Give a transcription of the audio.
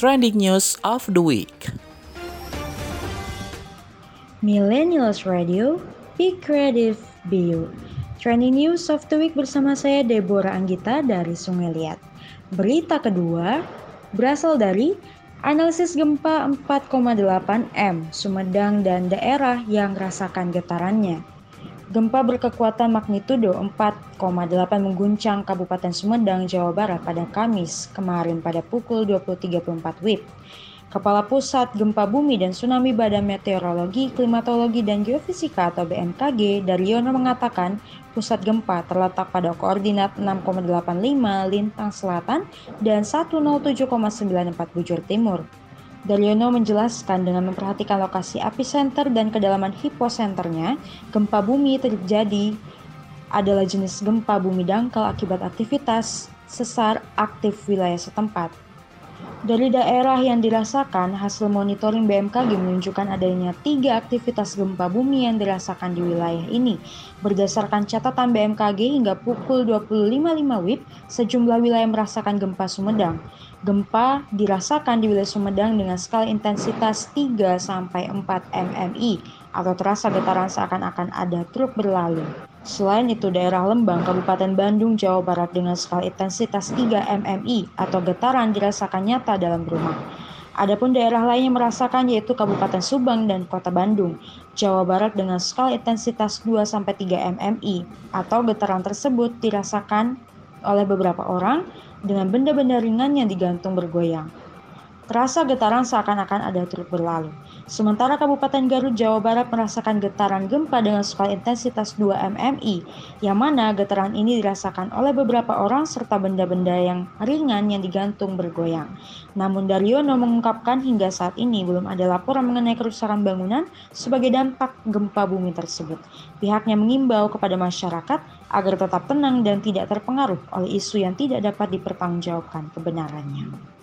trending news of the week. Millennials Radio, Be Creative, Be You. Trending News of the Week bersama saya Deborah Anggita dari Sungai Liat. Berita kedua berasal dari analisis gempa 4,8 M Sumedang dan daerah yang rasakan getarannya. Gempa berkekuatan magnitudo 4,8 mengguncang Kabupaten Sumedang, Jawa Barat pada Kamis kemarin pada pukul 20.34 WIB. Kepala Pusat Gempa Bumi dan Tsunami Badan Meteorologi, Klimatologi, dan Geofisika atau BMKG, Daryono mengatakan pusat gempa terletak pada koordinat 6,85 lintang selatan dan 107,94 bujur timur. Daryono menjelaskan dengan memperhatikan lokasi epicenter dan kedalaman hiposenternya, gempa bumi terjadi adalah jenis gempa bumi dangkal akibat aktivitas sesar aktif wilayah setempat. Dari daerah yang dirasakan, hasil monitoring BMKG menunjukkan adanya tiga aktivitas gempa bumi yang dirasakan di wilayah ini. Berdasarkan catatan BMKG hingga pukul 25.05 WIB, sejumlah wilayah merasakan gempa Sumedang. Gempa dirasakan di wilayah Sumedang dengan skala intensitas 3 sampai 4 mmi atau terasa getaran seakan-akan ada truk berlalu. Selain itu, daerah Lembang, Kabupaten Bandung, Jawa Barat dengan skala intensitas 3 mmi atau getaran dirasakan nyata dalam rumah. Adapun daerah lain yang merasakan yaitu Kabupaten Subang dan Kota Bandung, Jawa Barat dengan skala intensitas 2 sampai 3 mmi atau getaran tersebut dirasakan oleh beberapa orang dengan benda-benda ringan yang digantung bergoyang. Terasa getaran seakan-akan ada truk berlalu. Sementara Kabupaten Garut, Jawa Barat merasakan getaran gempa dengan skala intensitas 2 mmi, yang mana getaran ini dirasakan oleh beberapa orang serta benda-benda yang ringan yang digantung bergoyang. Namun Daryono mengungkapkan hingga saat ini belum ada laporan mengenai kerusakan bangunan sebagai dampak gempa bumi tersebut. Pihaknya mengimbau kepada masyarakat agar tetap tenang dan tidak terpengaruh oleh isu yang tidak dapat dipertanggungjawabkan kebenarannya.